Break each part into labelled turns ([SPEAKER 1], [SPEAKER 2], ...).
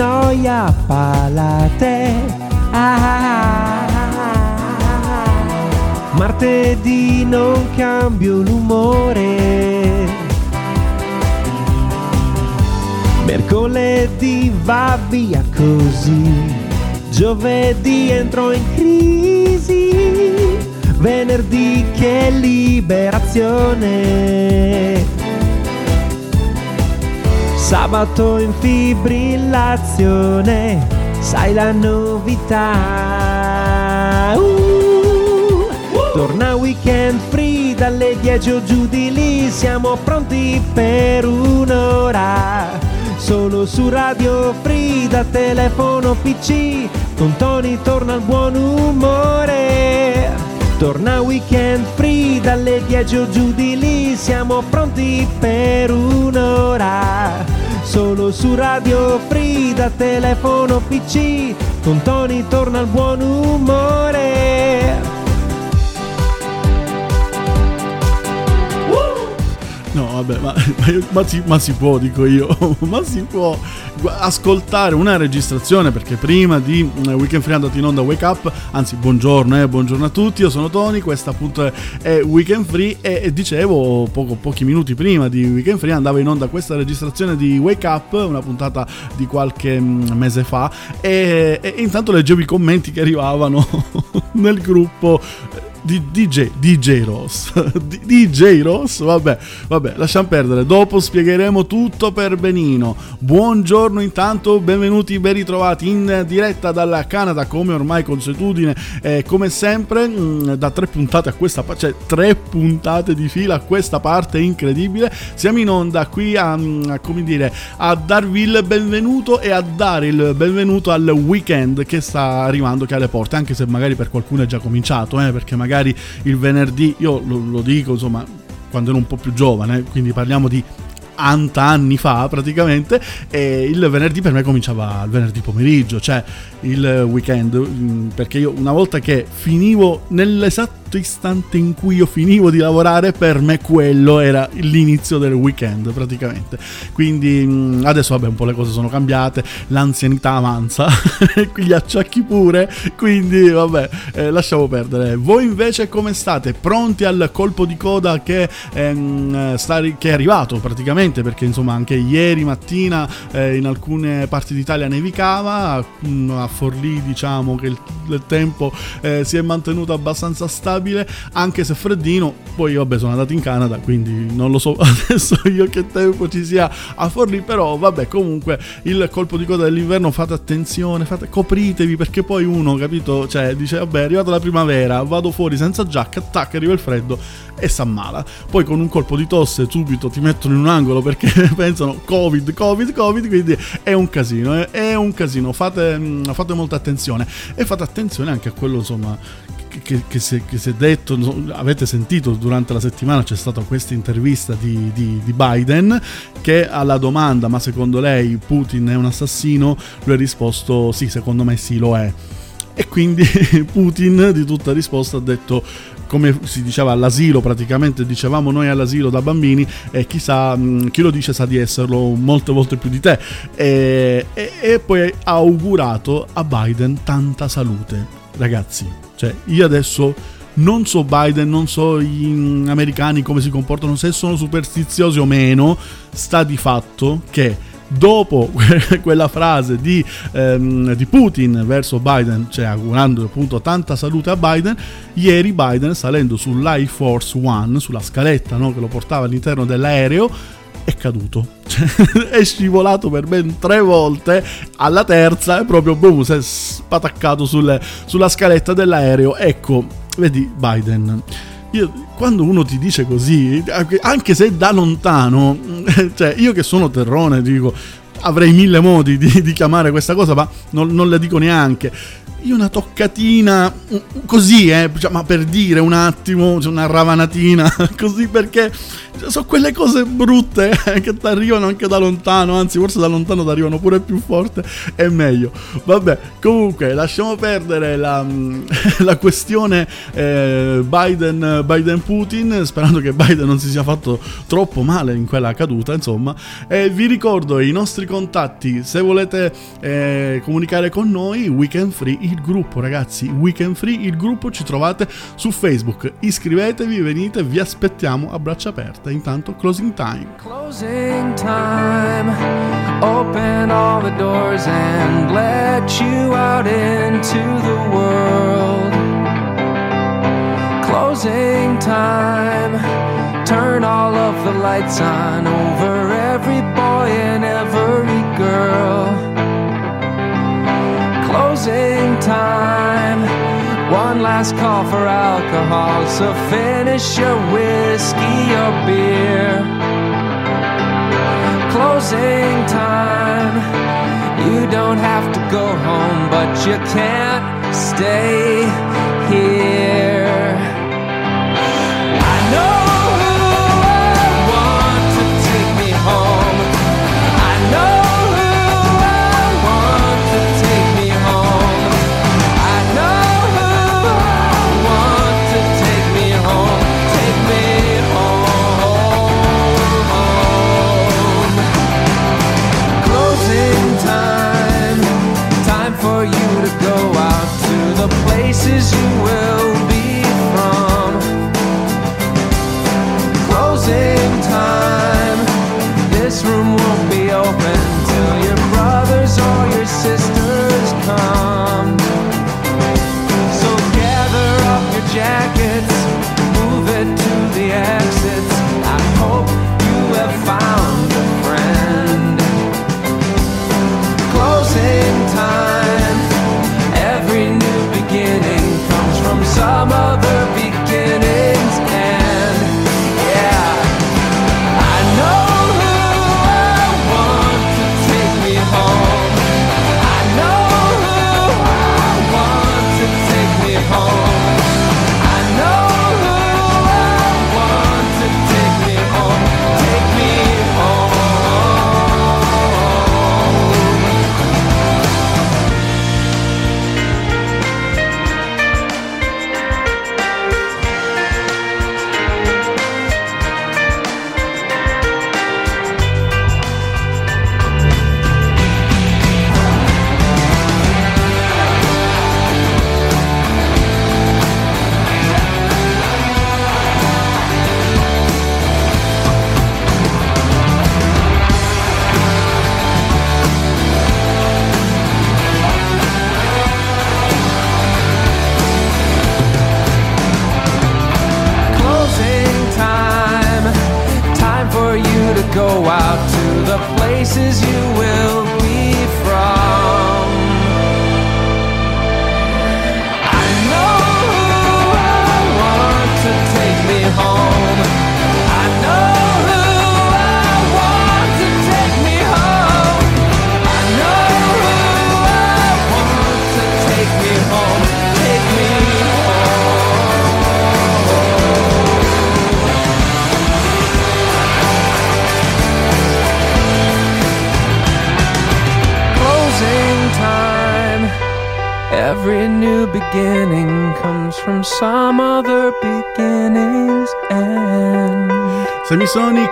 [SPEAKER 1] noia palate. Ah, martedì non cambio l'umore. Mercoledì va via così. Giovedì entro in crisi. Venerdì che liberazione. Sabato in fibrillazione, sai la novità. Uh, torna weekend free dalle 10 o giù di lì, siamo pronti per un'ora. Solo su Radio Free da telefono PC, con Tony torna il buon umore. Torna weekend free dalle 10 o giù di lì, siamo pronti per un'ora. Solo su Radio Free da telefono PC, con Tony torna il buon umore.
[SPEAKER 2] No, vabbè, ma, ma, ma si, ma si può, dico io, ma si può ascoltare una registrazione perché prima di eh, Weekend Free andato in onda Wake Up, anzi buongiorno, eh, buongiorno a tutti, io sono Tony, questa appunto è Weekend Free e, dicevo poco, pochi minuti prima di Weekend Free andava in onda questa registrazione di Wake Up, una puntata di qualche mm, mese fa e, e intanto leggevo i commenti che arrivavano nel gruppo di DJ, DJ Ross. DJ Ross? Vabbè, vabbè, lasciamo perdere. Dopo spiegheremo tutto per benino. Buongiorno intanto, benvenuti, ben ritrovati in diretta dalla Canada, come ormai consuetudine, eh, come sempre, mm, da tre puntate a questa parte, cioè tre puntate di fila a questa parte incredibile. Siamo in onda qui a, mm, a, come dire, a darvi il benvenuto e a dare il benvenuto al weekend che sta arrivando, che alle porte, anche se magari per qualcuno è già cominciato, eh, perché magari il venerdì, io lo, lo dico insomma quando ero un po' più giovane, quindi parliamo di anni fa praticamente e il venerdì per me cominciava il venerdì pomeriggio cioè il weekend mm, perché io una volta che finivo nell'esatto l'esatto istante in cui io finivo di lavorare, per me quello era l'inizio del weekend praticamente. Quindi mm, adesso vabbè un po' le cose sono cambiate, l'anzianità avanza, gli acciacchi pure, quindi vabbè eh, lasciamo perdere. Voi invece come state? Pronti al colpo di coda che, ehm, sta, che è arrivato praticamente? Perché insomma anche ieri mattina eh, in alcune parti d'Italia nevicava, mm, a Forlì diciamo che il, il tempo eh, si è mantenuto abbastanza stabile stabile, anche se freddino. Poi vabbè sono andato in Canada, quindi non lo so adesso io che tempo ci sia a Forlì, però vabbè comunque il colpo di coda dell'inverno fate attenzione, fate, copritevi perché poi uno, capito, cioè dice vabbè è arrivata la primavera, vado fuori senza giacca, tac, arriva il freddo e s'ammala. Poi con un colpo di tosse subito ti mettono in un angolo perché pensano Covid, Covid, Covid, quindi è un casino, è, è un casino, fate, mm, fate molta attenzione e fate attenzione anche a quello insomma che, che, si, che, si, è detto, avete sentito durante la settimana c'è stata questa intervista di, di, di, Biden che alla domanda ma secondo lei Putin è un assassino, lui ha risposto sì, secondo me sì lo è. E quindi Putin di tutta risposta ha detto come si diceva all'asilo, praticamente dicevamo noi all'asilo da bambini, e chissà, chi lo dice sa di esserlo molte volte più di te. E, e, e poi ha augurato a Biden tanta salute. Ragazzi, cioè, io adesso non so Biden, non so gli americani come si comportano, se sono superstiziosi o meno, sta di fatto che dopo quella frase di, ehm, di, Putin verso Biden, cioè augurando appunto tanta salute a Biden, ieri Biden salendo sull'Air Force One, sulla scaletta no, che lo portava all'interno dell'aereo, è caduto. Cioè, è scivolato per ben tre volte. Alla terza è proprio boom, si è spataccato sulle, sulla scaletta dell'aereo. Ecco, vedi Biden. Io, quando uno ti dice così, anche se da lontano, cioè io che sono terrone, dico, avrei mille modi di, di chiamare questa cosa, ma non, non le dico neanche io una toccatina, così, eh, cioè, ma per dire un attimo, cioè una ravanatina, così perché cioè, sono quelle cose brutte eh, che ti arrivano anche da lontano, anzi forse da lontano ti arrivano pure più forte e meglio. Vabbè, comunque lasciamo perdere la, la questione eh, Biden, Biden-Putin, sperando che Biden non si sia fatto troppo male in quella caduta, insomma. E vi ricordo i nostri contatti, se volete eh, comunicare con noi, Weekend Free, il gruppo ragazzi, Weekend Free, il gruppo ci trovate su Facebook, iscrivetevi, venite, vi aspettiamo a braccia aperte intanto closing time.
[SPEAKER 3] Closing time. Open all the doors and let you out into the world. Closing time. Turn all of the lights on over last call for alcohol, so finish your whiskey or beer. Closing time. You don't have to go home, but you can't stay here. You will be from. Closing time, this room won't be open till your brothers or your sisters come.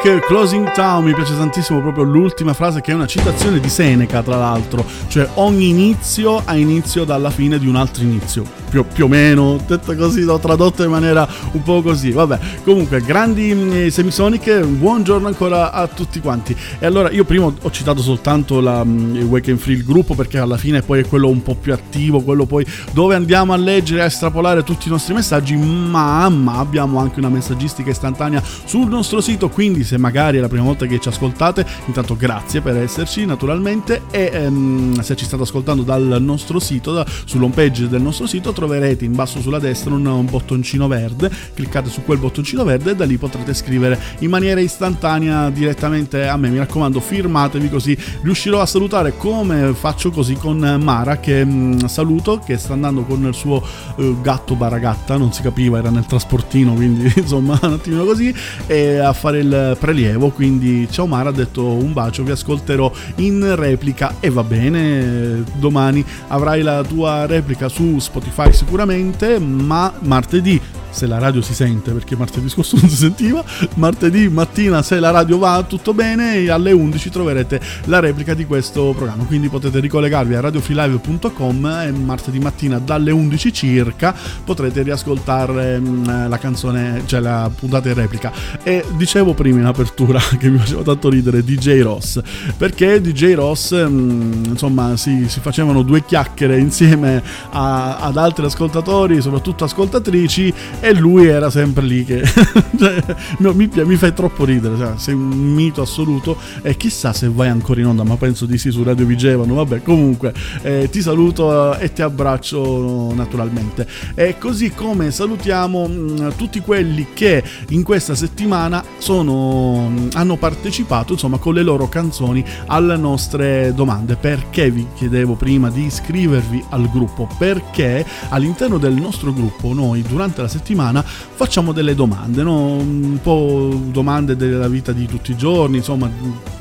[SPEAKER 2] Semisonic Closing Town, mi piace tantissimo proprio l'ultima frase che è una citazione di Seneca tra l'altro, cioè ogni inizio ha inizio dalla fine di un altro inizio, più, più o meno, detto così, l'ho tradotto in maniera un po' così, vabbè, comunque grandi eh, Semisonic, buongiorno ancora a tutti quanti. E allora io prima ho citato soltanto la, mm, il Weekend Free, il gruppo, perché alla fine poi è quello un po' più attivo, quello poi dove andiamo a leggere e a estrapolare tutti i nostri messaggi, ma, ma abbiamo anche una messaggistica istantanea sul nostro sito, quindi se magari è la prima volta che ci ascoltate, intanto grazie per esserci naturalmente e ehm, se ci state ascoltando dal nostro sito, da, sull'home page del nostro sito troverete in basso sulla destra un, un bottoncino verde, cliccate su quel bottoncino verde e da lì potrete scrivere in maniera istantanea direttamente a me, mi raccomando firmatevi così. Riuscirò a salutare come faccio così con Mara che mh, saluto che sta andando con il suo uh, gatto baragatta, non si capiva, era nel trasportino, quindi insomma un attimino così e a fare il prelievo, quindi ciao Mara, ha detto un bacio, vi ascolterò in replica e va bene, domani avrai la tua replica su Spotify sicuramente, ma martedì se la radio si sente, perché martedì scorso non si sentiva, martedì mattina se la radio va tutto bene, alle 11 troverete la replica di questo programma, quindi potete ricollegarvi a radiofreelive.com e martedì mattina dalle 11 circa potrete riascoltare mm, la canzone, cioè la puntata in replica. E dicevo prima in apertura che mi faceva tanto ridere DJ Ross, perché DJ Ross, mm, insomma, si, si facevano due chiacchiere insieme a, ad altri ascoltatori, soprattutto ascoltatrici, e lui era sempre lì che cioè, mi, mi, fai troppo ridere, cioè, sei un mito assoluto e chissà se vai ancora in onda, ma penso di sì su Radio Vigevano, vabbè comunque eh, ti saluto e ti abbraccio naturalmente. E così come salutiamo mh, mm, tutti quelli che in questa settimana sono, mh, mm, hanno partecipato insomma con le loro canzoni alle nostre domande. Perché vi chiedevo prima di iscrivervi al gruppo? Perché all'interno del nostro gruppo noi durante la settimana settimana facciamo delle domande, no? un po' domande della vita di tutti i giorni, insomma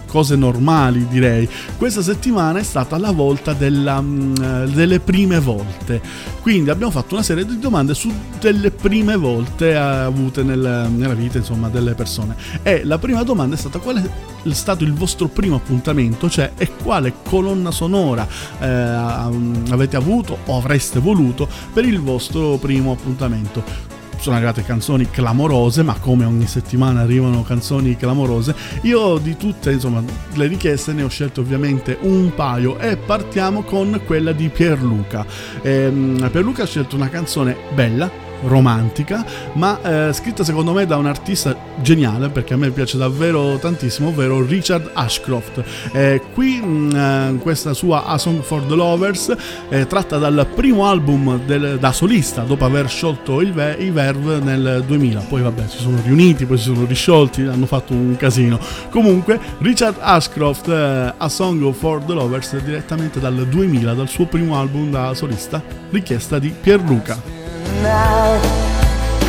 [SPEAKER 2] cose normali direi. Questa settimana è stata la volta della, mm, delle prime volte, quindi abbiamo fatto una serie di domande su delle prime volte avute nel, nella vita insomma delle persone. E la prima domanda è stata qual è stato il vostro primo appuntamento, cioè e quale colonna sonora eh, avete avuto o avreste voluto per il vostro primo appuntamento sono arrivate canzoni clamorose, ma come ogni settimana arrivano canzoni clamorose, io di tutte insomma, le richieste ne ho scelto ovviamente un paio e partiamo con quella di Pierluca. Ehm, Pierluca ha scelto una canzone bella, romantica, ma eh, scritta secondo me da un artista geniale perché a me piace davvero tantissimo, ovvero Richard Ashcroft. Eh, qui mh, mm, questa sua A Song for the Lovers è tratta dal primo album del, da solista dopo aver sciolto il Ve- i Verve nel 2000. Poi vabbè, si sono riuniti, poi si sono risciolti, hanno fatto un casino. Comunque, Richard Ashcroft eh, A Song for the Lovers direttamente dal 2000, dal suo primo album da solista, richiesta di Pierluca. Night.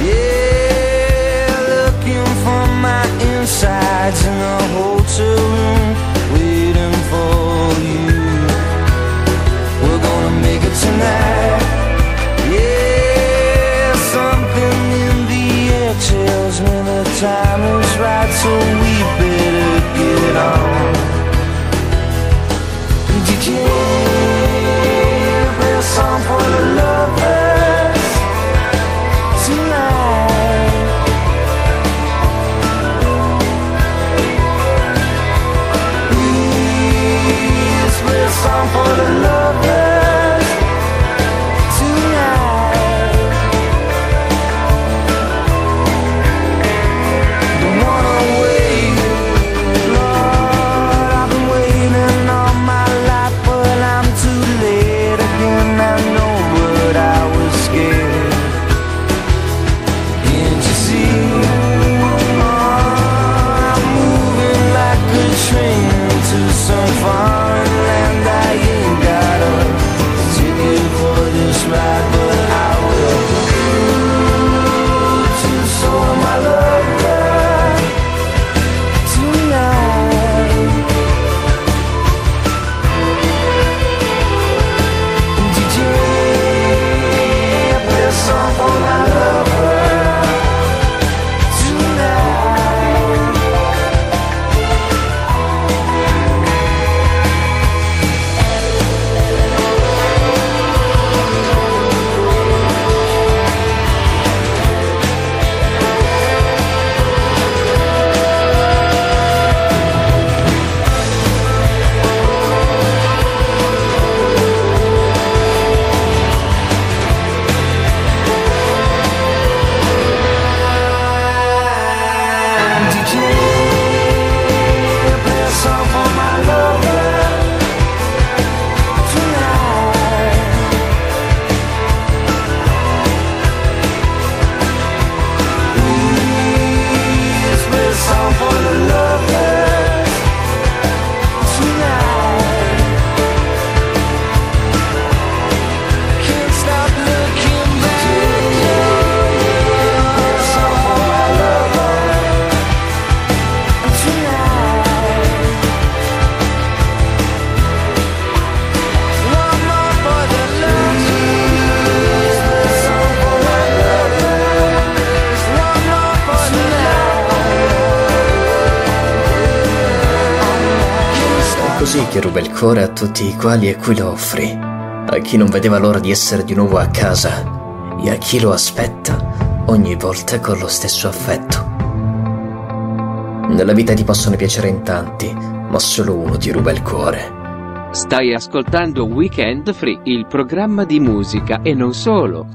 [SPEAKER 2] Yeah, looking for my insides in a hotel room, waiting for you. We're gonna make it tonight. Yeah, something in the air tells me the time is right, so we better get on. Did you hear song for the lovers? Song for the lovers
[SPEAKER 4] i quali e cui lo offri, a chi non vedeva l'ora di essere di nuovo a casa e a chi lo aspetta ogni volta con lo stesso affetto. Nella vita ti possono piacere in tanti, ma solo uno ti ruba il cuore.
[SPEAKER 5] Stai ascoltando Weekend Free, il programma di musica e non solo.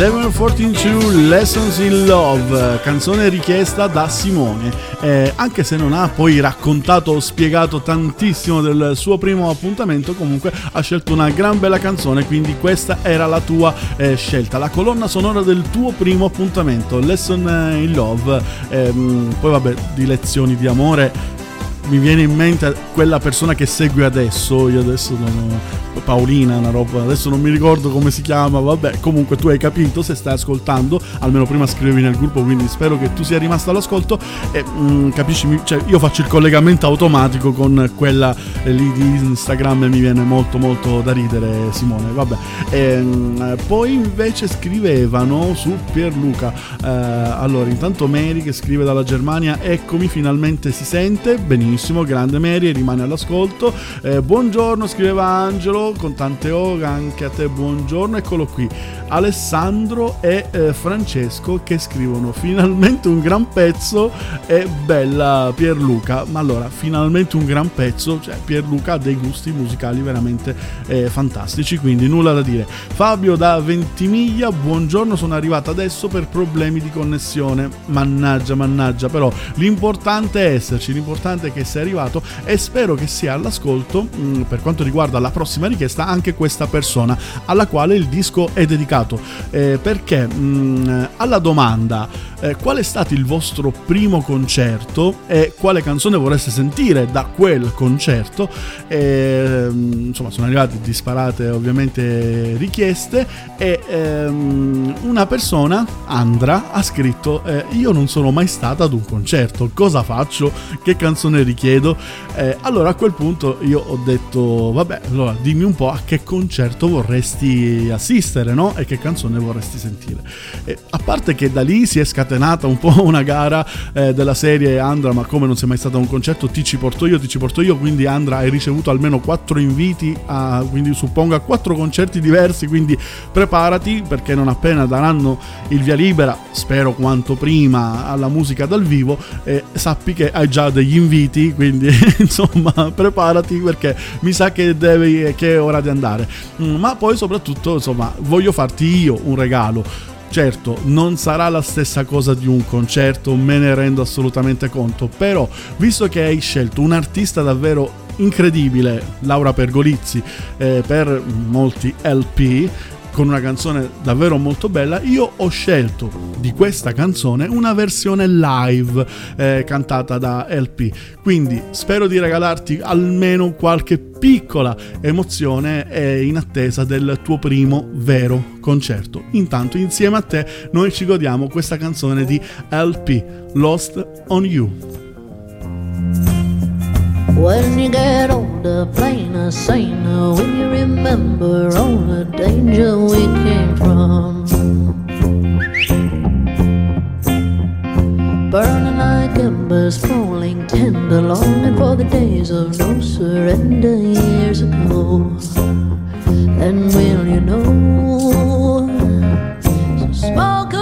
[SPEAKER 6] 11.42 Lessons in Love,
[SPEAKER 2] canzone richiesta da Simone, eh, anche se non ha poi raccontato o spiegato tantissimo del suo primo appuntamento, comunque ha scelto una gran bella canzone, quindi questa era la tua eh, scelta, la colonna sonora del tuo primo appuntamento, Lesson in Love, eh, poi vabbè di lezioni di amore. Mi viene in mente quella persona che segue adesso, io adesso non, Paolina, una roba, adesso non mi ricordo come si chiama, vabbè, comunque tu hai capito se stai ascoltando, almeno prima scrivevi nel gruppo, quindi spero che tu sia rimasto all'ascolto e mm, capisci, cioè, io faccio il collegamento automatico con quella eh, lì di Instagram e mi viene molto molto da ridere Simone, vabbè. Ehm, poi invece scrivevano su Pierluca, eh, allora intanto Mary che scrive dalla Germania, eccomi finalmente si sente, benissimo, grande Mary, e rimane all'ascolto. Eh, buongiorno, scriveva Angelo, con tante O, anche a te buongiorno, eccolo qui. Alessandro e eh, Francesco che scrivono finalmente un gran pezzo e bella Pierluca, ma allora finalmente un gran pezzo, cioè Pierluca ha dei gusti musicali veramente eh, fantastici, quindi nulla da dire. Fabio da Ventimiglia, buongiorno, sono arrivato adesso per problemi di connessione, mannaggia, mannaggia, però l'importante è esserci, l'importante è che sei arrivato e spero che sia all'ascolto mh, per quanto riguarda la prossima richiesta anche questa persona alla quale il disco è dedicato. Eh, perché mh, alla domanda eh, qual è stato il vostro primo concerto e quale canzone vorreste sentire da quel concerto? Eh, mh, insomma sono arrivate disparate ovviamente richieste e ehm, una persona Andra ha scritto eh, io non sono mai stata ad un concerto cosa faccio? Che canzone richiedo? Eh, allora a quel punto io ho detto vabbè allora dimmi un po' a che concerto vorresti assistere no? E che canzone vorresti sentire. E a parte che da lì si è scatenata un po' una gara eh, della serie Andra ma come non sei mai stata a un concerto ti ci porto io ti ci porto io quindi Andra hai ricevuto almeno quattro inviti a, quindi suppongo a quattro concerti diversi quindi preparati perché non appena daranno il via libera spero quanto prima alla musica dal vivo eh, sappi che hai già degli inviti quindi insomma preparati perché mi sa che devi che ora di andare. Mm, ma poi soprattutto insomma voglio farti io un regalo. Certo, non sarà la stessa cosa di un concerto, me ne rendo assolutamente conto, però visto che hai scelto un artista davvero incredibile, Laura Pergolizzi, eh, per molti LP, con una canzone davvero molto bella, io ho scelto di questa canzone una versione live eh, cantata da LP. Quindi spero di regalarti almeno qualche piccola emozione eh, in attesa del tuo primo vero concerto. Intanto insieme a te noi ci godiamo questa canzone di LP, Lost on You.
[SPEAKER 7] When you get older, plainer, saner, when you remember all the danger we came from. Burning like embers, falling tender, longing for the days of no surrender years ago. And will you know? So smoke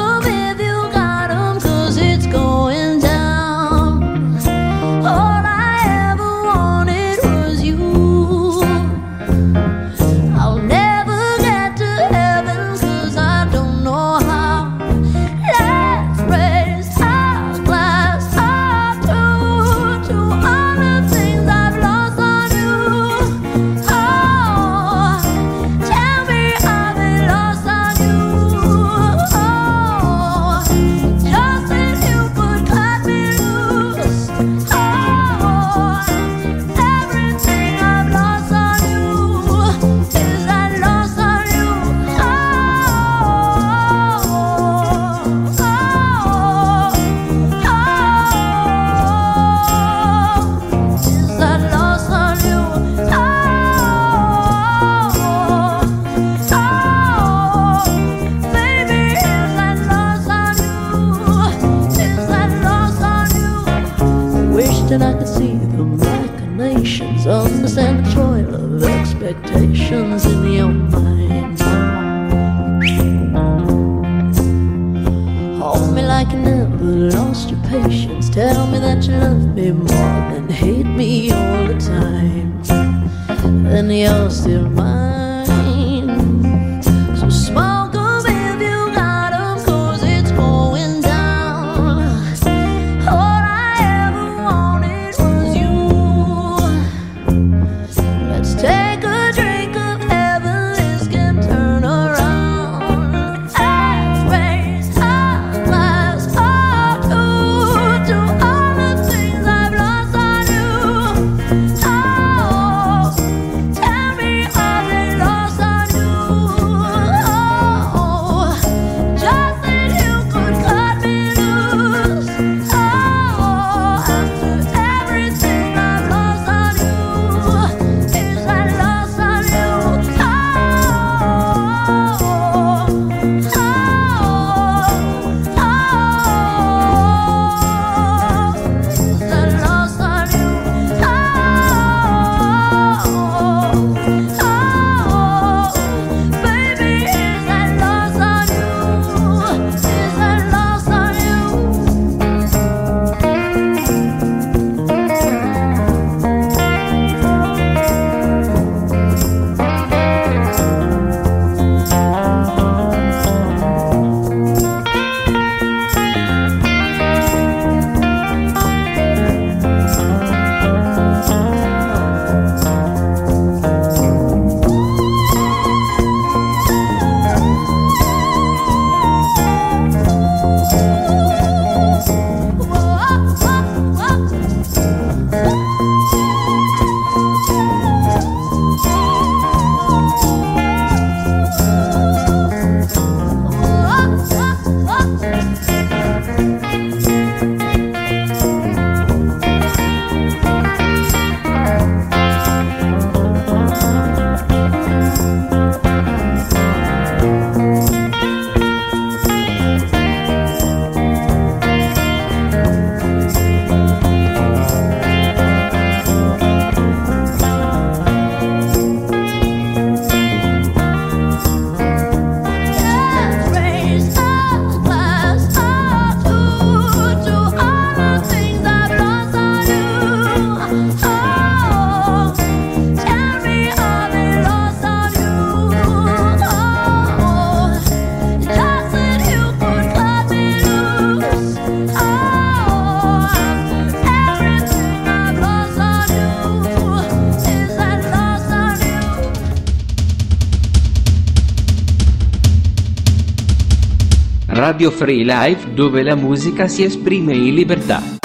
[SPEAKER 5] Radio Free Live dove la musica si esprime in libertà.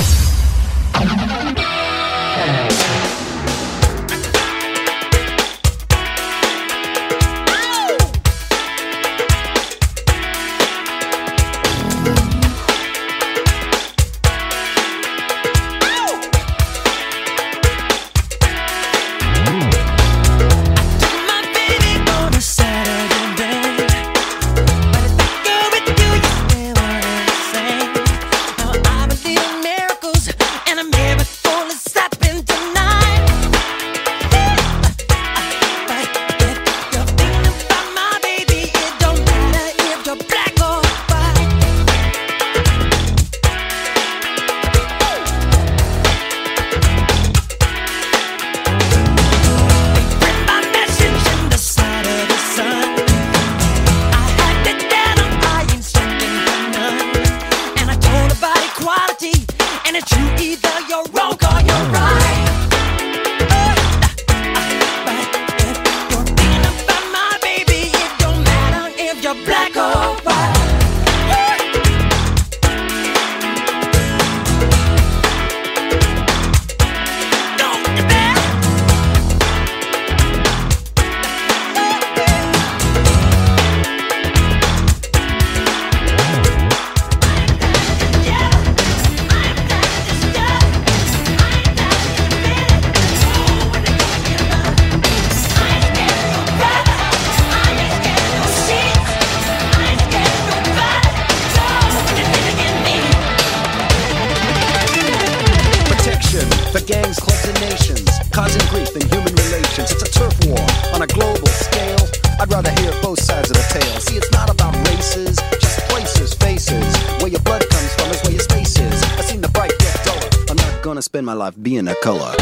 [SPEAKER 8] My
[SPEAKER 9] life being a color.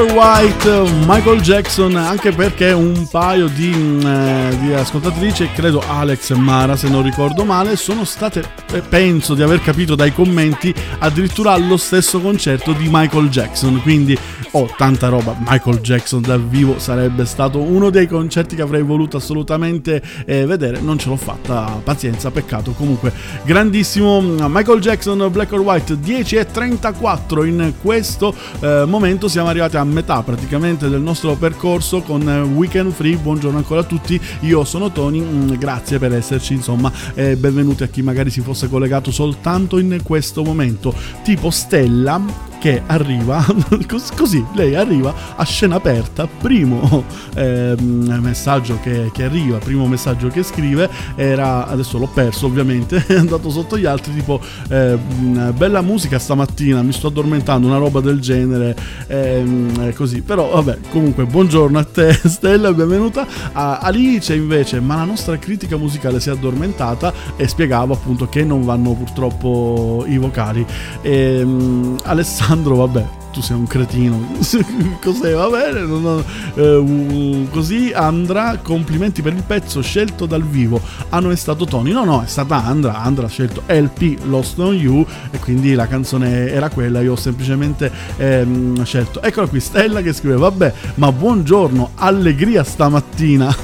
[SPEAKER 8] Or White,
[SPEAKER 2] Michael Jackson, anche perché un paio di, mm, eh, di ascoltatrici, credo Alex e Mara se non ricordo male, sono state, eh, penso di aver capito dai commenti, addirittura allo stesso concerto di Michael Jackson. Quindi ho tanta roba. Michael Jackson dal vivo sarebbe stato uno dei concerti che avrei voluto assolutamente eh, vedere. Non ce l'ho fatta, pazienza, peccato. Comunque, grandissimo mm, Michael Jackson, Black or White, 10 e 34 in questo eh, momento. Siamo arrivati a metà praticamente del nostro percorso con eh, Weekend Free. Buongiorno ancora a tutti. Io sono Tony, mm, grazie per esserci. Insomma, e benvenuti a chi magari si fosse collegato soltanto in questo momento. Tipo Stella che arriva cos- così lei arriva a scena aperta primo ehm, messaggio che, che arriva primo messaggio che scrive era adesso l'ho perso ovviamente è andato sotto gli altri tipo ehm, bella musica stamattina mi sto addormentando una roba del genere eh, così. Però vabbè comunque buongiorno a te Stella benvenuta. A Alice invece ma la nostra critica musicale si è addormentata e spiegavo appunto che non vanno purtroppo i vocali. Ehm, Alessandro vabbè tu sei un cretino. Cos'è? Va bene. non ho- eh, così Andra, complimenti per il pezzo scelto dal vivo. Ah, non è stato Tony. No, no, è stata Andra. Andra ha scelto LP Lost on You. E quindi la canzone era quella. Io ho semplicemente ehm, scelto. Eccola qui, Stella che scrive: Vabbè, ma buongiorno, allegria stamattina.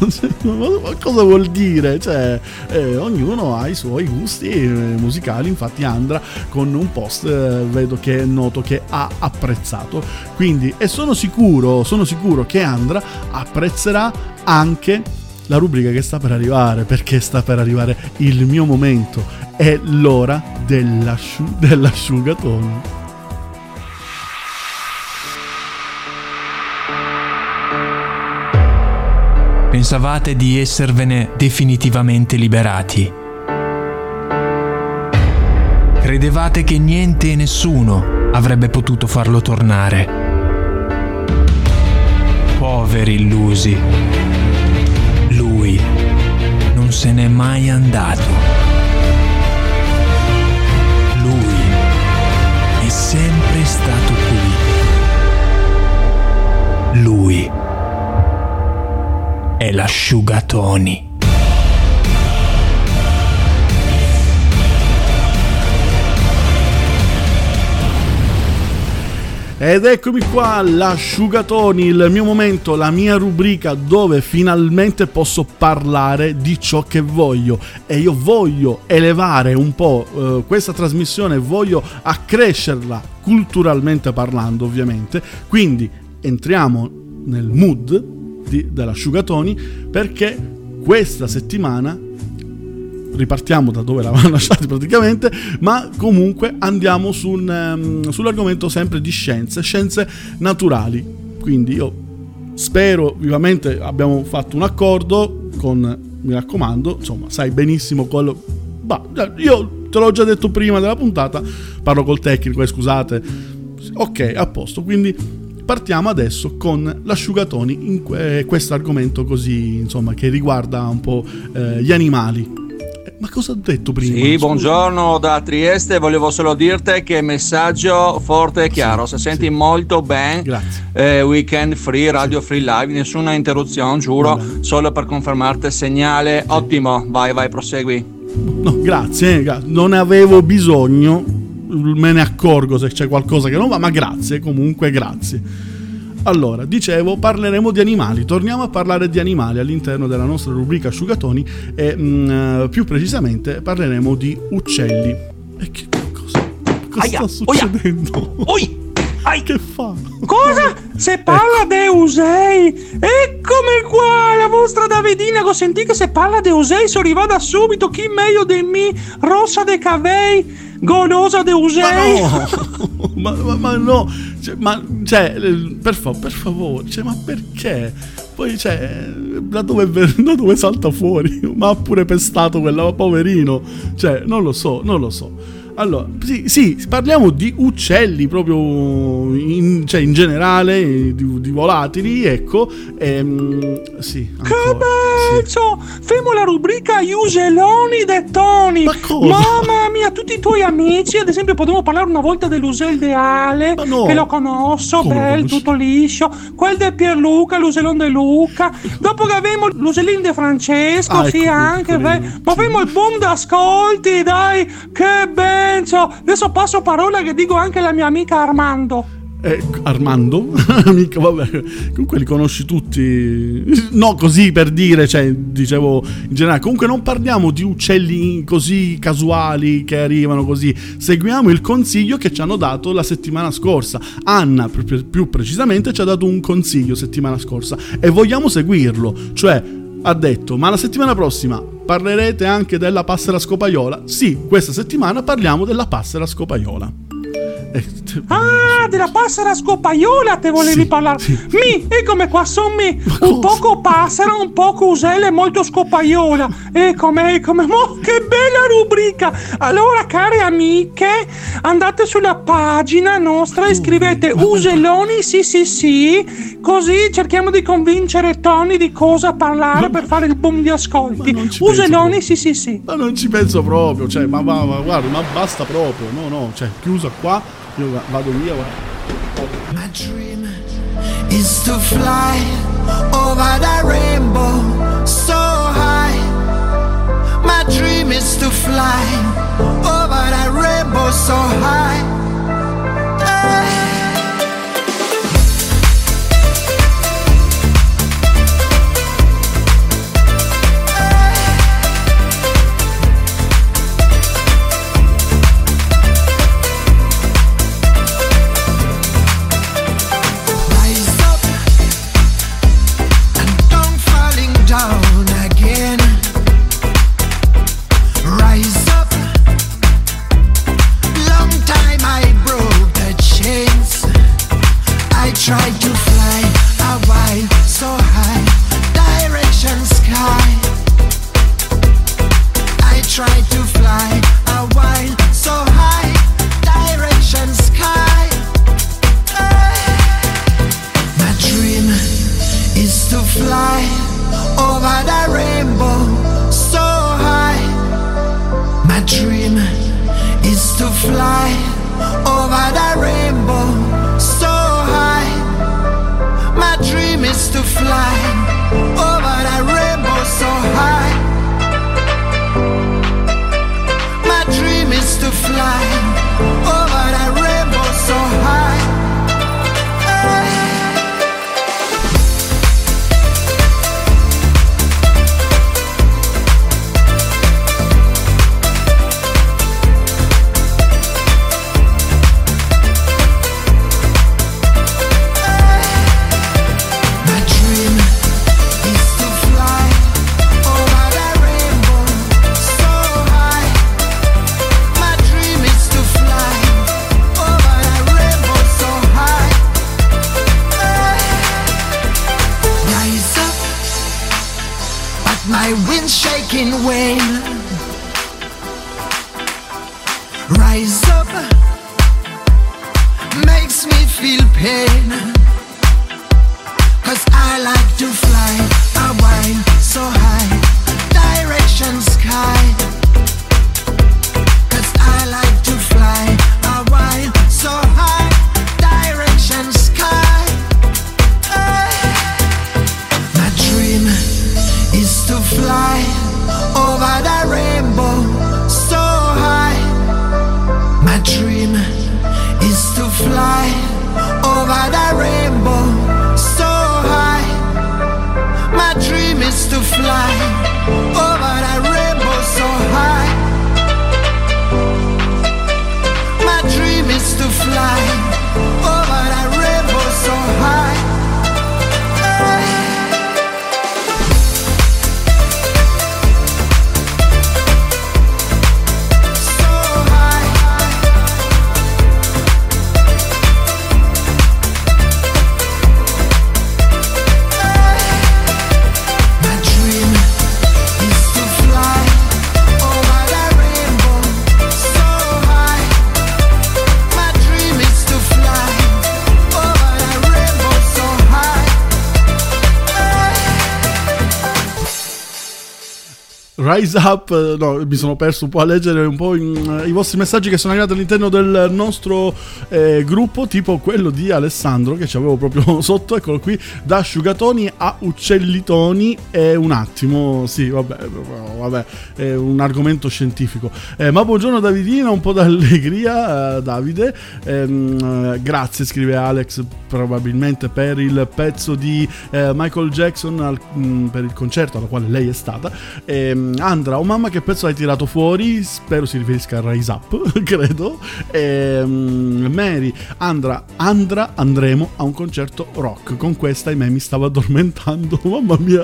[SPEAKER 2] ma cosa vuol dire? Cioè, eh, ognuno ha i suoi gusti eh, musicali. Infatti, Andra con un post eh, vedo che noto che ha apprezzato. Quindi, e sono sicuro, sono sicuro che Andra apprezzerà anche la rubrica che sta per arrivare, perché sta per arrivare il mio momento. È l'ora dell'asciu- dell'asciugatone.
[SPEAKER 10] Pensavate di esservene definitivamente liberati. Credevate che niente e nessuno avrebbe potuto farlo tornare. Poveri illusi. Lui non se n'è mai andato. Lui è sempre stato qui. Lui è l'asciugatoni.
[SPEAKER 2] Ed eccomi qua, l'asciugatoni, il mio momento, la mia rubrica dove finalmente posso parlare di ciò che voglio. E io voglio elevare un po' eh, questa trasmissione, voglio accrescerla culturalmente parlando ovviamente. Quindi entriamo nel mood di- dell'asciugatoni perché questa settimana ripartiamo da dove eravamo lasciati praticamente, ma comunque andiamo su un, ehm, sull'argomento sempre di scienze, scienze naturali. Quindi io spero vivamente abbiamo fatto un accordo con, mi raccomando, insomma, sai benissimo quello... Bah, io te l'ho già detto prima della puntata, parlo col tecnico, eh, scusate. Ok, a posto, quindi partiamo adesso con l'asciugatoni in que- questo argomento così, insomma, che riguarda un po' eh, gli animali. Ma cosa ho detto prima?
[SPEAKER 11] Sì,
[SPEAKER 2] Scusa.
[SPEAKER 11] buongiorno da Trieste, volevo solo dirti che messaggio forte e chiaro, se senti molto bene, eh, weekend free, radio free live, nessuna interruzione, giuro, solo per confermarti il segnale, ottimo, vai vai, prosegui.
[SPEAKER 2] No, grazie, eh, non avevo bisogno, me ne accorgo se c'è qualcosa che non va, ma grazie, comunque grazie. Allora, dicevo, parleremo di animali, torniamo a parlare di animali all'interno della nostra rubrica asciugatoni e mm, eh, più precisamente parleremo di uccelli. E che cosa, cosa sta succedendo? Che fa?
[SPEAKER 12] Cosa? Se parla de Usei! Eccomi qua, la vostra Davidina, che sentì che se parla de Usei sono arrivata subito, chi meglio di me, rossa de cavei, golosa de Usei!
[SPEAKER 2] ma, ma- ma no, cioè, ma cioè, eh, per, fa- per favore, cioè, ma perché? Poi, cioè, da dove, da dove salta fuori? Ma ha pure pestato quella, poverino. Cioè, non lo so, non lo so. Allora, sì, sì, parliamo di uccelli proprio in, cioè, in generale, di, di volatili, ecco. Ehm, sì,
[SPEAKER 12] Che bello! Femo la rubrica Useloni de Toni! Ma
[SPEAKER 2] cosa?
[SPEAKER 12] Mamma mia, tutti i tuoi amici, ad esempio, potremmo parlare una volta dell'Usel ideale,
[SPEAKER 2] no.
[SPEAKER 12] che lo conosco,
[SPEAKER 2] Come lo
[SPEAKER 12] bello,
[SPEAKER 2] conosci?
[SPEAKER 12] tutto liscio, quel de Pierluca, l'Uselon de Luca, dopo che avevamo l'Uselin de Francesco,
[SPEAKER 2] Ah,
[SPEAKER 12] sì,
[SPEAKER 2] ecco,
[SPEAKER 12] anche,
[SPEAKER 2] piccolino,
[SPEAKER 12] beh, ma avevamo il boom d'ascolti, dai, che bello! Adesso passo parola che dico anche alla mia amica Armando.
[SPEAKER 2] Eh, Armando? Mica, vabbè. Comunque li conosci tutti. No, così per dire, cioè, dicevo in generale. Comunque non parliamo di uccelli così casuali che arrivano così. Seguiamo il consiglio che ci hanno dato la settimana scorsa. Anna, più precisamente, ci ha dato un consiglio settimana scorsa e vogliamo seguirlo. Cioè, ha detto, ma la settimana prossima parlerete anche della passera scopaiola? Sì, questa settimana parliamo della passera scopaiola.
[SPEAKER 12] Ah, della passera scopaiola te volevi parlare. Mi, eccomi qua, sono mi. Un poco passera, un poco usella e molto scopaiola. Eccomi, eccomi. Oh, che bella rubrica. Allora, care amiche, andate sulla pagina nostra e scrivete uselloni, sì, sì, sì. Così cerchiamo di convincere Tony di cosa parlare per fare il boom di ascolti. Uselloni, sì, sì, sì.
[SPEAKER 2] Ma non ci penso proprio, cioè, ma, ma- ma guarda, ma basta proprio, no, no, cioè, chiusa qua, io vado via, guarda.
[SPEAKER 13] My dream is to fly over the rainbow so high. My dream is to fly over the rainbow so high. Rise Up,
[SPEAKER 2] eh, no, mi sono perso un po' a leggere un po' in- i vostri messaggi che sono arrivati all'interno del nostro eh, gruppo, tipo quello di Alessandro che ci avevo proprio sotto, eccolo qui, da asciugatoni a uccellitoni è un attimo, sì, vabbè, vabbè, è un argomento scientifico. Eh, ma buongiorno Davidina, un po' d'allegria, eh, Davide, Ehm, eh, grazie, scrive Alex, probabilmente per il pezzo di eh, Michael Jackson al- mh, per il concerto alla quale lei è stata. Ehm, Andra, oh mamma che pezzo hai tirato fuori? Spero si riferisca a Rise Up, credo. Ehm, Mary, Andra, Andra, andremo a un concerto rock. Con questa, ahimè, mi stavo addormentando, mamma mia.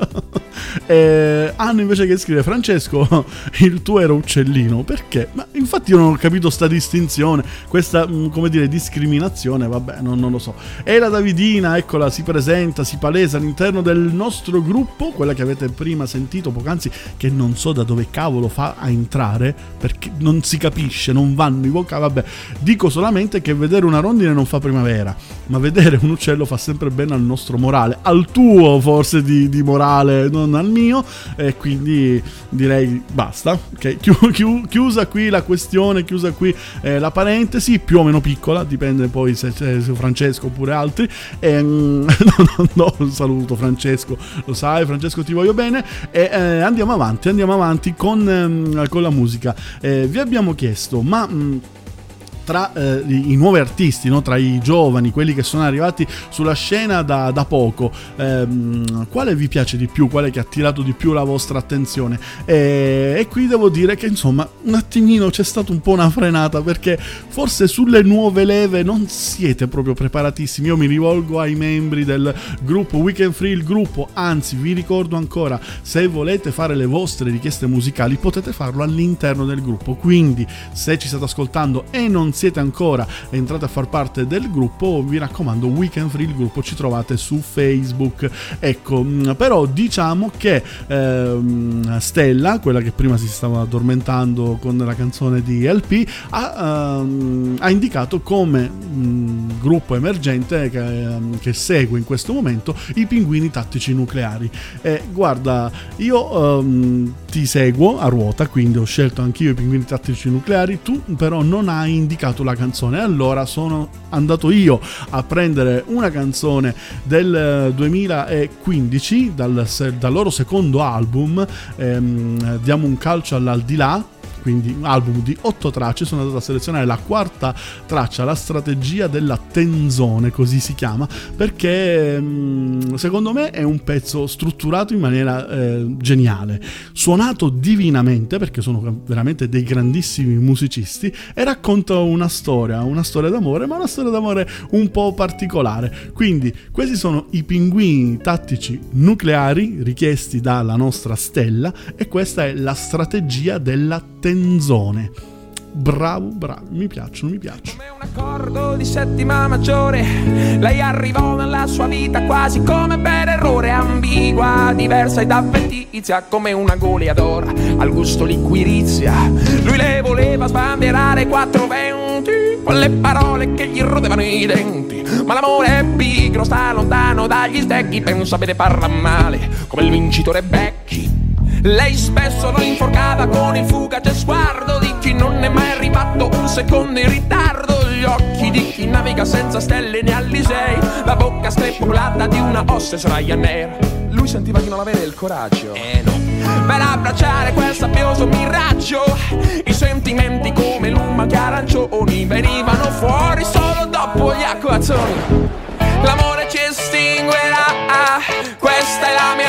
[SPEAKER 2] Eh, Anno invece che scrive Francesco, il tuo era uccellino, perché? Ma infatti io non ho capito sta distinzione, questa, mh, come dire, discriminazione, vabbè, non, non lo so. E la Davidina, eccola, si presenta, si palesa all'interno del nostro gruppo, quella che avete prima sentito poc'anzi, che non so da dove cavolo fa a entrare, perché non si capisce, non vanno i vocali, vabbè. Dico solamente che vedere una rondine non fa primavera, ma vedere un uccello fa sempre bene al nostro morale, al tuo forse di, di morale, non al mio, e quindi direi basta. Ok, Chiu- chiu- chiusa qui la questione, chiusa qui eh, la parentesi, più o meno piccola, dipende poi se c'è Francesco oppure altri. Ehm, no, no, no, saluto Francesco, lo sai, Francesco ti voglio bene. E eh, andiamo avanti, andiamo avanti con, ehm, con la musica. Eh, vi abbiamo chiesto, ma... mh, tra eh, i, nuovi artisti, no? tra i giovani, quelli che sono arrivati sulla scena da, da poco, ehm, quale vi piace di più, quale che ha attirato di più la vostra attenzione? E, e qui devo dire che insomma un attimino c'è stata un po' una frenata perché forse sulle nuove leve non siete proprio preparatissimi. Io mi rivolgo ai membri del gruppo Weekend Free, il gruppo, anzi vi ricordo ancora, se volete fare le vostre richieste musicali potete farlo all'interno del gruppo, quindi se ci state ascoltando e non siete ancora entrati a far parte del gruppo, vi raccomando, Weekend Free, il gruppo ci trovate su Facebook. Ecco, mh, però diciamo che ehm, Stella, quella che prima si stava addormentando con la canzone di LP, ha, ehm, ha indicato come mh, gruppo emergente che, ehm, che segue in questo momento i pinguini tattici nucleari. E guarda, io ehm, ti seguo a ruota, quindi ho scelto anch'io i pinguini tattici nucleari, tu però non hai indicato la canzone. Allora sono andato io a prendere una canzone del eh, 2015 dal, se- dal loro secondo album, ehm, Diamo un calcio all'aldilà quindi un album di otto tracce, sono andato a selezionare la quarta traccia, la strategia della tenzone, così si chiama, perché mm, secondo me è un pezzo strutturato in maniera eh, geniale, suonato divinamente, perché sono veramente dei grandissimi musicisti, e racconta una storia, una storia d'amore, ma una storia d'amore un po' particolare. Quindi questi sono i pinguini tattici nucleari richiesti dalla nostra stella e questa è la strategia della tenzone. Bravo, bravo, mi piacciono, mi piacciono.
[SPEAKER 14] Accordo di settima maggiore, lei arrivò nella sua vita quasi come per errore, ambigua, diversa ed avventizia, come una goleadora al gusto liquirizia. Lui le voleva sbandierare quattro venti, quelle parole che gli rodevano i denti. Ma l'amore è pigro, sta lontano dagli stecchi, pensa bene, parla male, come il vincitore Becchi. Lei spesso lo inforcava con il fugace sguardo di chi non è mai arrivato un secondo in ritardo. Gli occhi di chi naviga senza stelle né Alisei, la bocca strepolata di una hostess Ryanair. Lui sentiva di non avere il coraggio. Eh no. Per abbracciare quel sabbioso miraggio, i sentimenti come lumache arancioni venivano fuori solo dopo gli acquazzoni. L'amore ci estinguerà, questa è la mia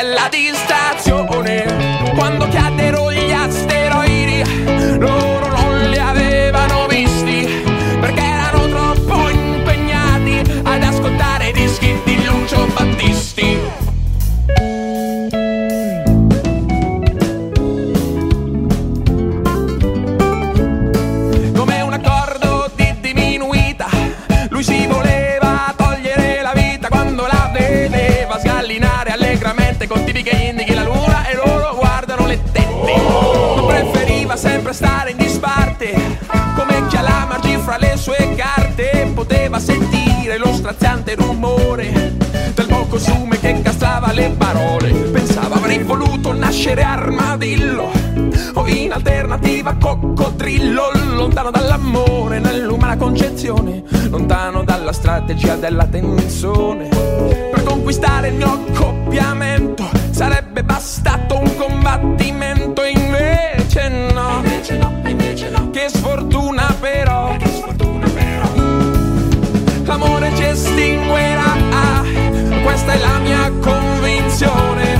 [SPEAKER 14] della distrazione. Quando caddero straziante rumore del poco sume che castrava le parole. Pensava avrei voluto nascere armadillo o in alternativa coccodrillo lontano dall'amore nell'umana concezione lontano dalla strategia della tensione. Per conquistare il mio accoppiamento sarebbe bastato un combattimento invece no. che sfortuna però estinguerà. Questa è la mia convinzione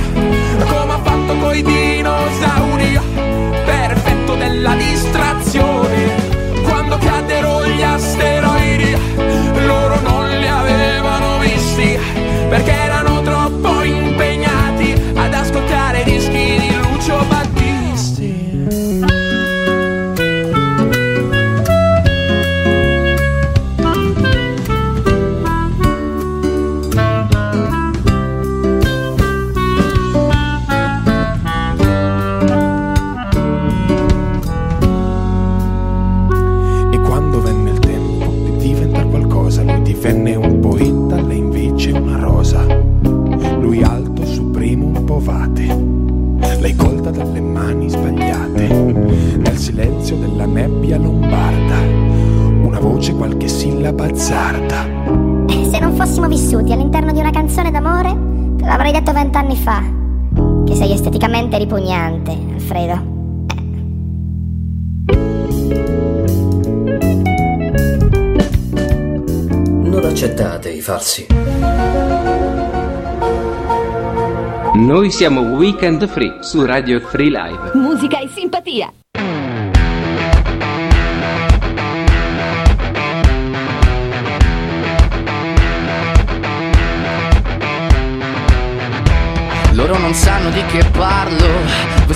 [SPEAKER 5] Noi siamo Weekend Free su Radio Free Live.
[SPEAKER 15] Musica e simpatia.
[SPEAKER 16] Loro non sanno di che parlo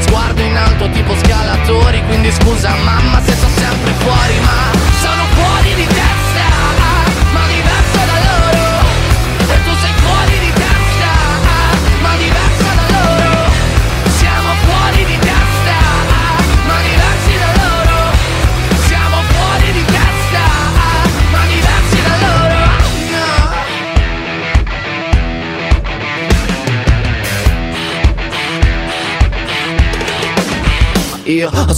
[SPEAKER 15] Sguardo in alto tipo scalatori Quindi scusa mamma se sono sempre fuori Ma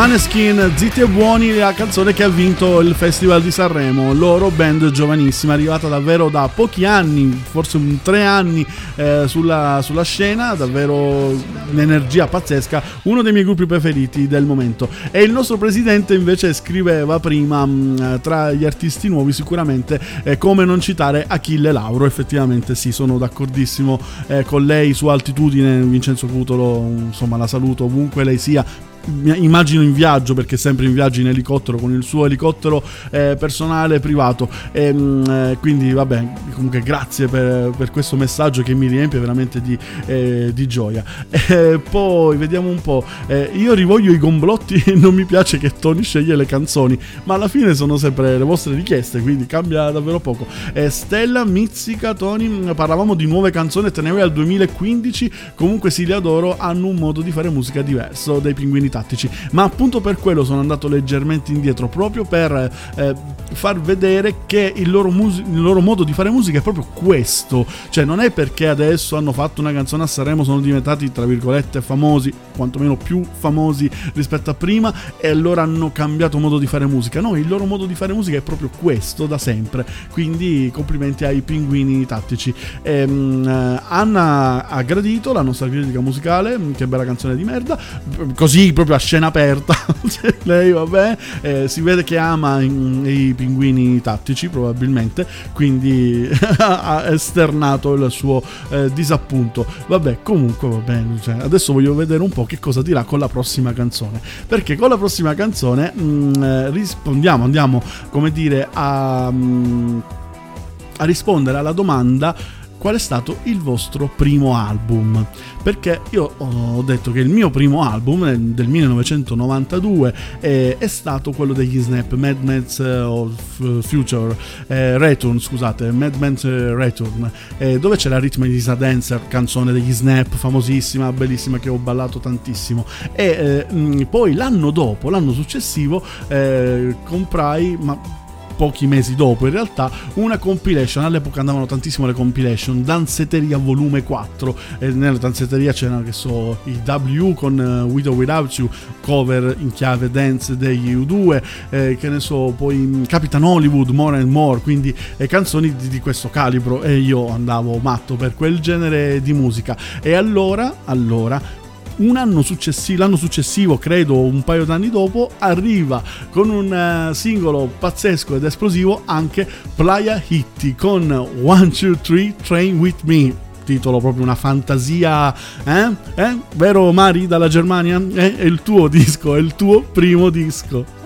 [SPEAKER 2] Maneskin, Zitti e Buoni, la canzone che ha vinto il Festival di Sanremo, loro band giovanissima, arrivata davvero da pochi anni, forse un tre anni eh, sulla, sulla scena, davvero un'energia pazzesca, uno dei miei gruppi preferiti del momento. E il nostro presidente invece scriveva prima, mh, tra gli artisti nuovi sicuramente, eh, come non citare Achille Lauro, effettivamente sì, sono d'accordissimo eh, con lei su altitudine, Vincenzo Cutolo, insomma la saluto ovunque lei sia, immagino in viaggio perché è sempre in viaggio in elicottero con il suo elicottero eh, personale privato. E, mm, eh, quindi vabbè comunque grazie per, per questo messaggio che mi riempie veramente di, eh, di gioia. Eh, poi vediamo un po' Eh, io rivoglio i gomblotti e non mi piace che Tony sceglie le canzoni ma alla fine sono sempre le vostre richieste quindi cambia davvero poco. Eh, Stella Mizzica Tony mm, parlavamo di nuove canzoni tenere al 2015 comunque sì li adoro hanno un modo di fare musica diverso dai pinguini tattici. Ma appunto per quello sono andato leggermente indietro proprio per eh, far vedere che il loro, mus- il loro modo di fare musica è proprio questo. Cioè non è perché adesso hanno fatto una canzone a Sanremo sono diventati tra virgolette famosi quantomeno più famosi rispetto a prima e allora hanno cambiato modo di fare musica. No il loro modo di fare musica è proprio questo da sempre. Quindi complimenti ai pinguini tattici. Ehm, eh, Anna ha gradito la nostra critica musicale che bella canzone di merda. Così proprio a scena aperta. Cioè, lei vabbè eh, si vede che ama i pinguini tattici probabilmente quindi ha esternato il suo eh, disappunto. Vabbè comunque va bene cioè, adesso voglio vedere un po' che cosa dirà con la prossima canzone. Perché con la prossima canzone mm, eh, rispondiamo andiamo come dire a mm, a rispondere alla domanda qual è stato il vostro primo album. Perché io ho detto che il mio primo album eh, del 1992 eh, è stato quello degli Snap, Mad Men's eh, of Future, eh, Return, scusate, Mad Men's eh, Return, eh, dove c'è la Rhythm is a Dancer, canzone degli Snap, famosissima, bellissima, che ho ballato tantissimo. E eh, poi l'anno dopo, l'anno successivo, eh, comprai, ma pochi mesi dopo in realtà una compilation. All'epoca andavano tantissimo le compilation. Danzeteria volume 4 e nella danzeteria c'erano che so i W con uh, With or Without You cover in chiave dance degli U2 eh, che ne so poi mm, Capitan Hollywood More and More quindi eh, canzoni di, di questo calibro. E io andavo matto per quel genere di musica. E allora allora successivo, l'anno successivo, credo un paio d'anni dopo, arriva con un eh, singolo pazzesco ed esplosivo anche Playa Hitti con One, Two, Three, Train With Me. Titolo proprio una fantasia, eh? eh? Vero Mari dalla Germania? Eh? È il tuo disco, è il tuo primo disco.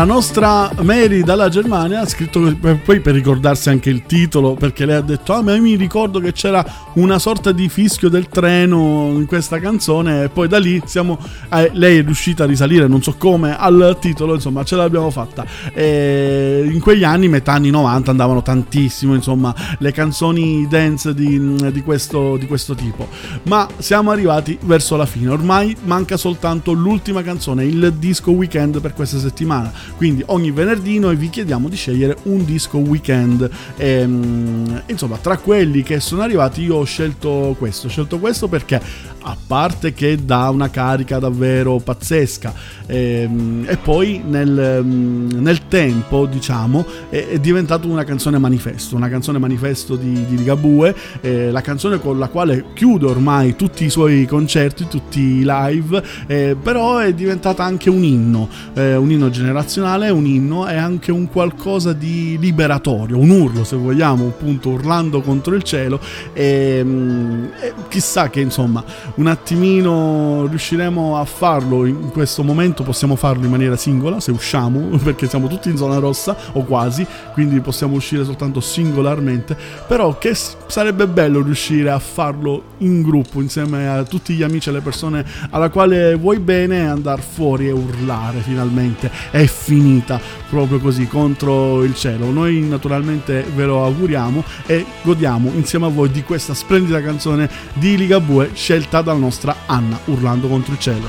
[SPEAKER 2] La nostra Mary dalla Germania ha scritto per- poi per ricordarsi anche il titolo perché lei ha detto ah ma io mi ricordo che c'era una sorta di fischio del treno in questa canzone e poi da lì siamo eh, lei è riuscita a risalire non so come al titolo insomma ce l'abbiamo fatta. E in quegli anni metà anni 90 andavano tantissimo insomma le canzoni dance di, di questo, di questo tipo. Ma siamo arrivati verso la fine. Ormai manca soltanto l'ultima canzone il disco weekend per questa settimana quindi ogni venerdì noi vi chiediamo di scegliere un disco weekend. Ehm, insomma tra quelli che sono arrivati io ho scelto questo. Ho scelto questo perché a parte che dà una carica davvero pazzesca. Ehm, e poi nel, mm, nel tempo diciamo è, è diventato una canzone manifesto una canzone manifesto di, di Ligabue eh, la canzone con la quale chiude ormai tutti i suoi concerti tutti i live eh, però è diventata anche un inno eh, un inno generazionale un inno è anche un qualcosa di liberatorio un urlo se vogliamo appunto urlando contro il cielo. E, mm, e chissà che insomma un attimino riusciremo a farlo in questo momento, possiamo farlo in maniera singola se usciamo, perché siamo tutti in zona rossa o quasi, quindi possiamo uscire soltanto singolarmente, però che sarebbe bello riuscire a farlo in gruppo insieme a tutti gli amici e le persone alla quale vuoi bene andare fuori e urlare finalmente. È finita proprio così contro il cielo. Noi naturalmente ve lo auguriamo e godiamo insieme a voi di questa splendida canzone di Ligabue scelta dalla nostra Anna urlando contro il cielo.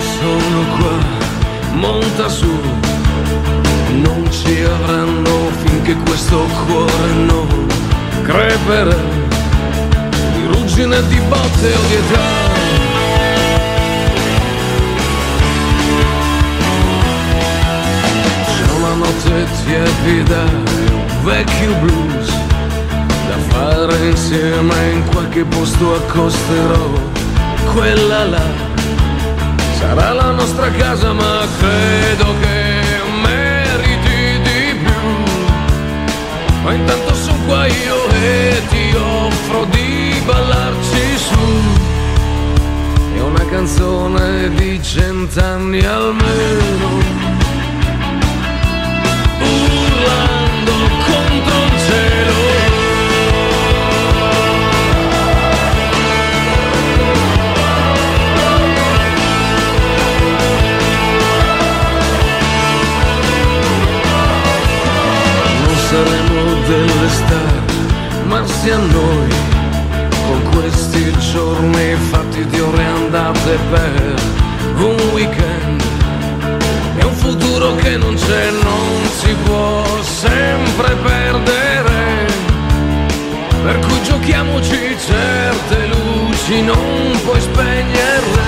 [SPEAKER 6] sono qua, monta su, non ci avranno finché questo cuore non creperà di ruggine, di botte o di età. C'è una notte tiepida vecchio blues da fare insieme in qualche posto accosterò. Quella là Sarà la nostra casa ma credo che meriti di più. Ma intanto sono qua io e ti offro di ballarci su. È una canzone di cent'anni almeno. Urlando contro star, ma sia noi, con questi giorni fatti di ore andate per un weekend e un futuro che non c'è, non si può sempre perdere, per cui giochiamoci certe luci, non puoi spegnerle,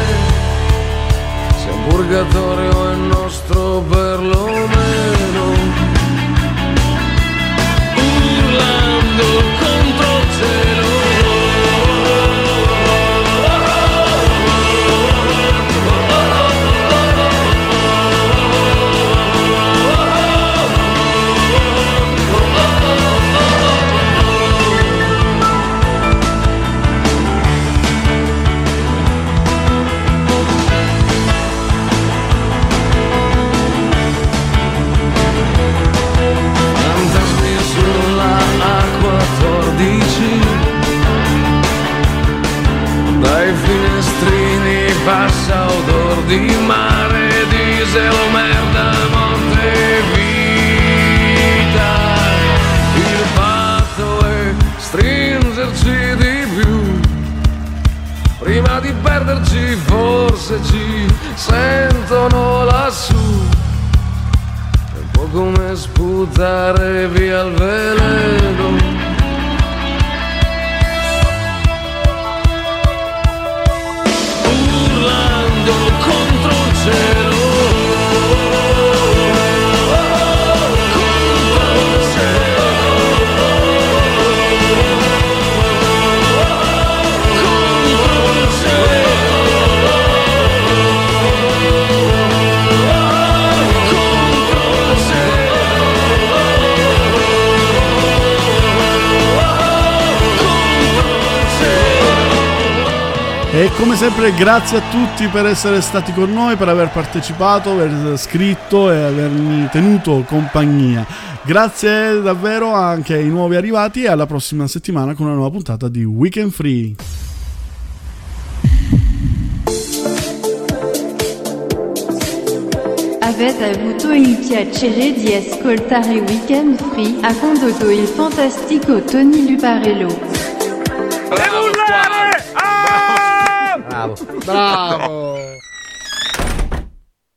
[SPEAKER 6] se un purgatorio è nostro perlomeno
[SPEAKER 2] sempre grazie a tutti per essere stati con noi, per aver partecipato, aver scritto e avermi tenuto compagnia. Grazie davvero anche ai nuovi arrivati e alla prossima settimana con una nuova puntata di Weekend Free.
[SPEAKER 16] Avete avuto il piacere di ascoltare Weekend Free a condotto il fantastico Tony Luparello.
[SPEAKER 17] Bravo.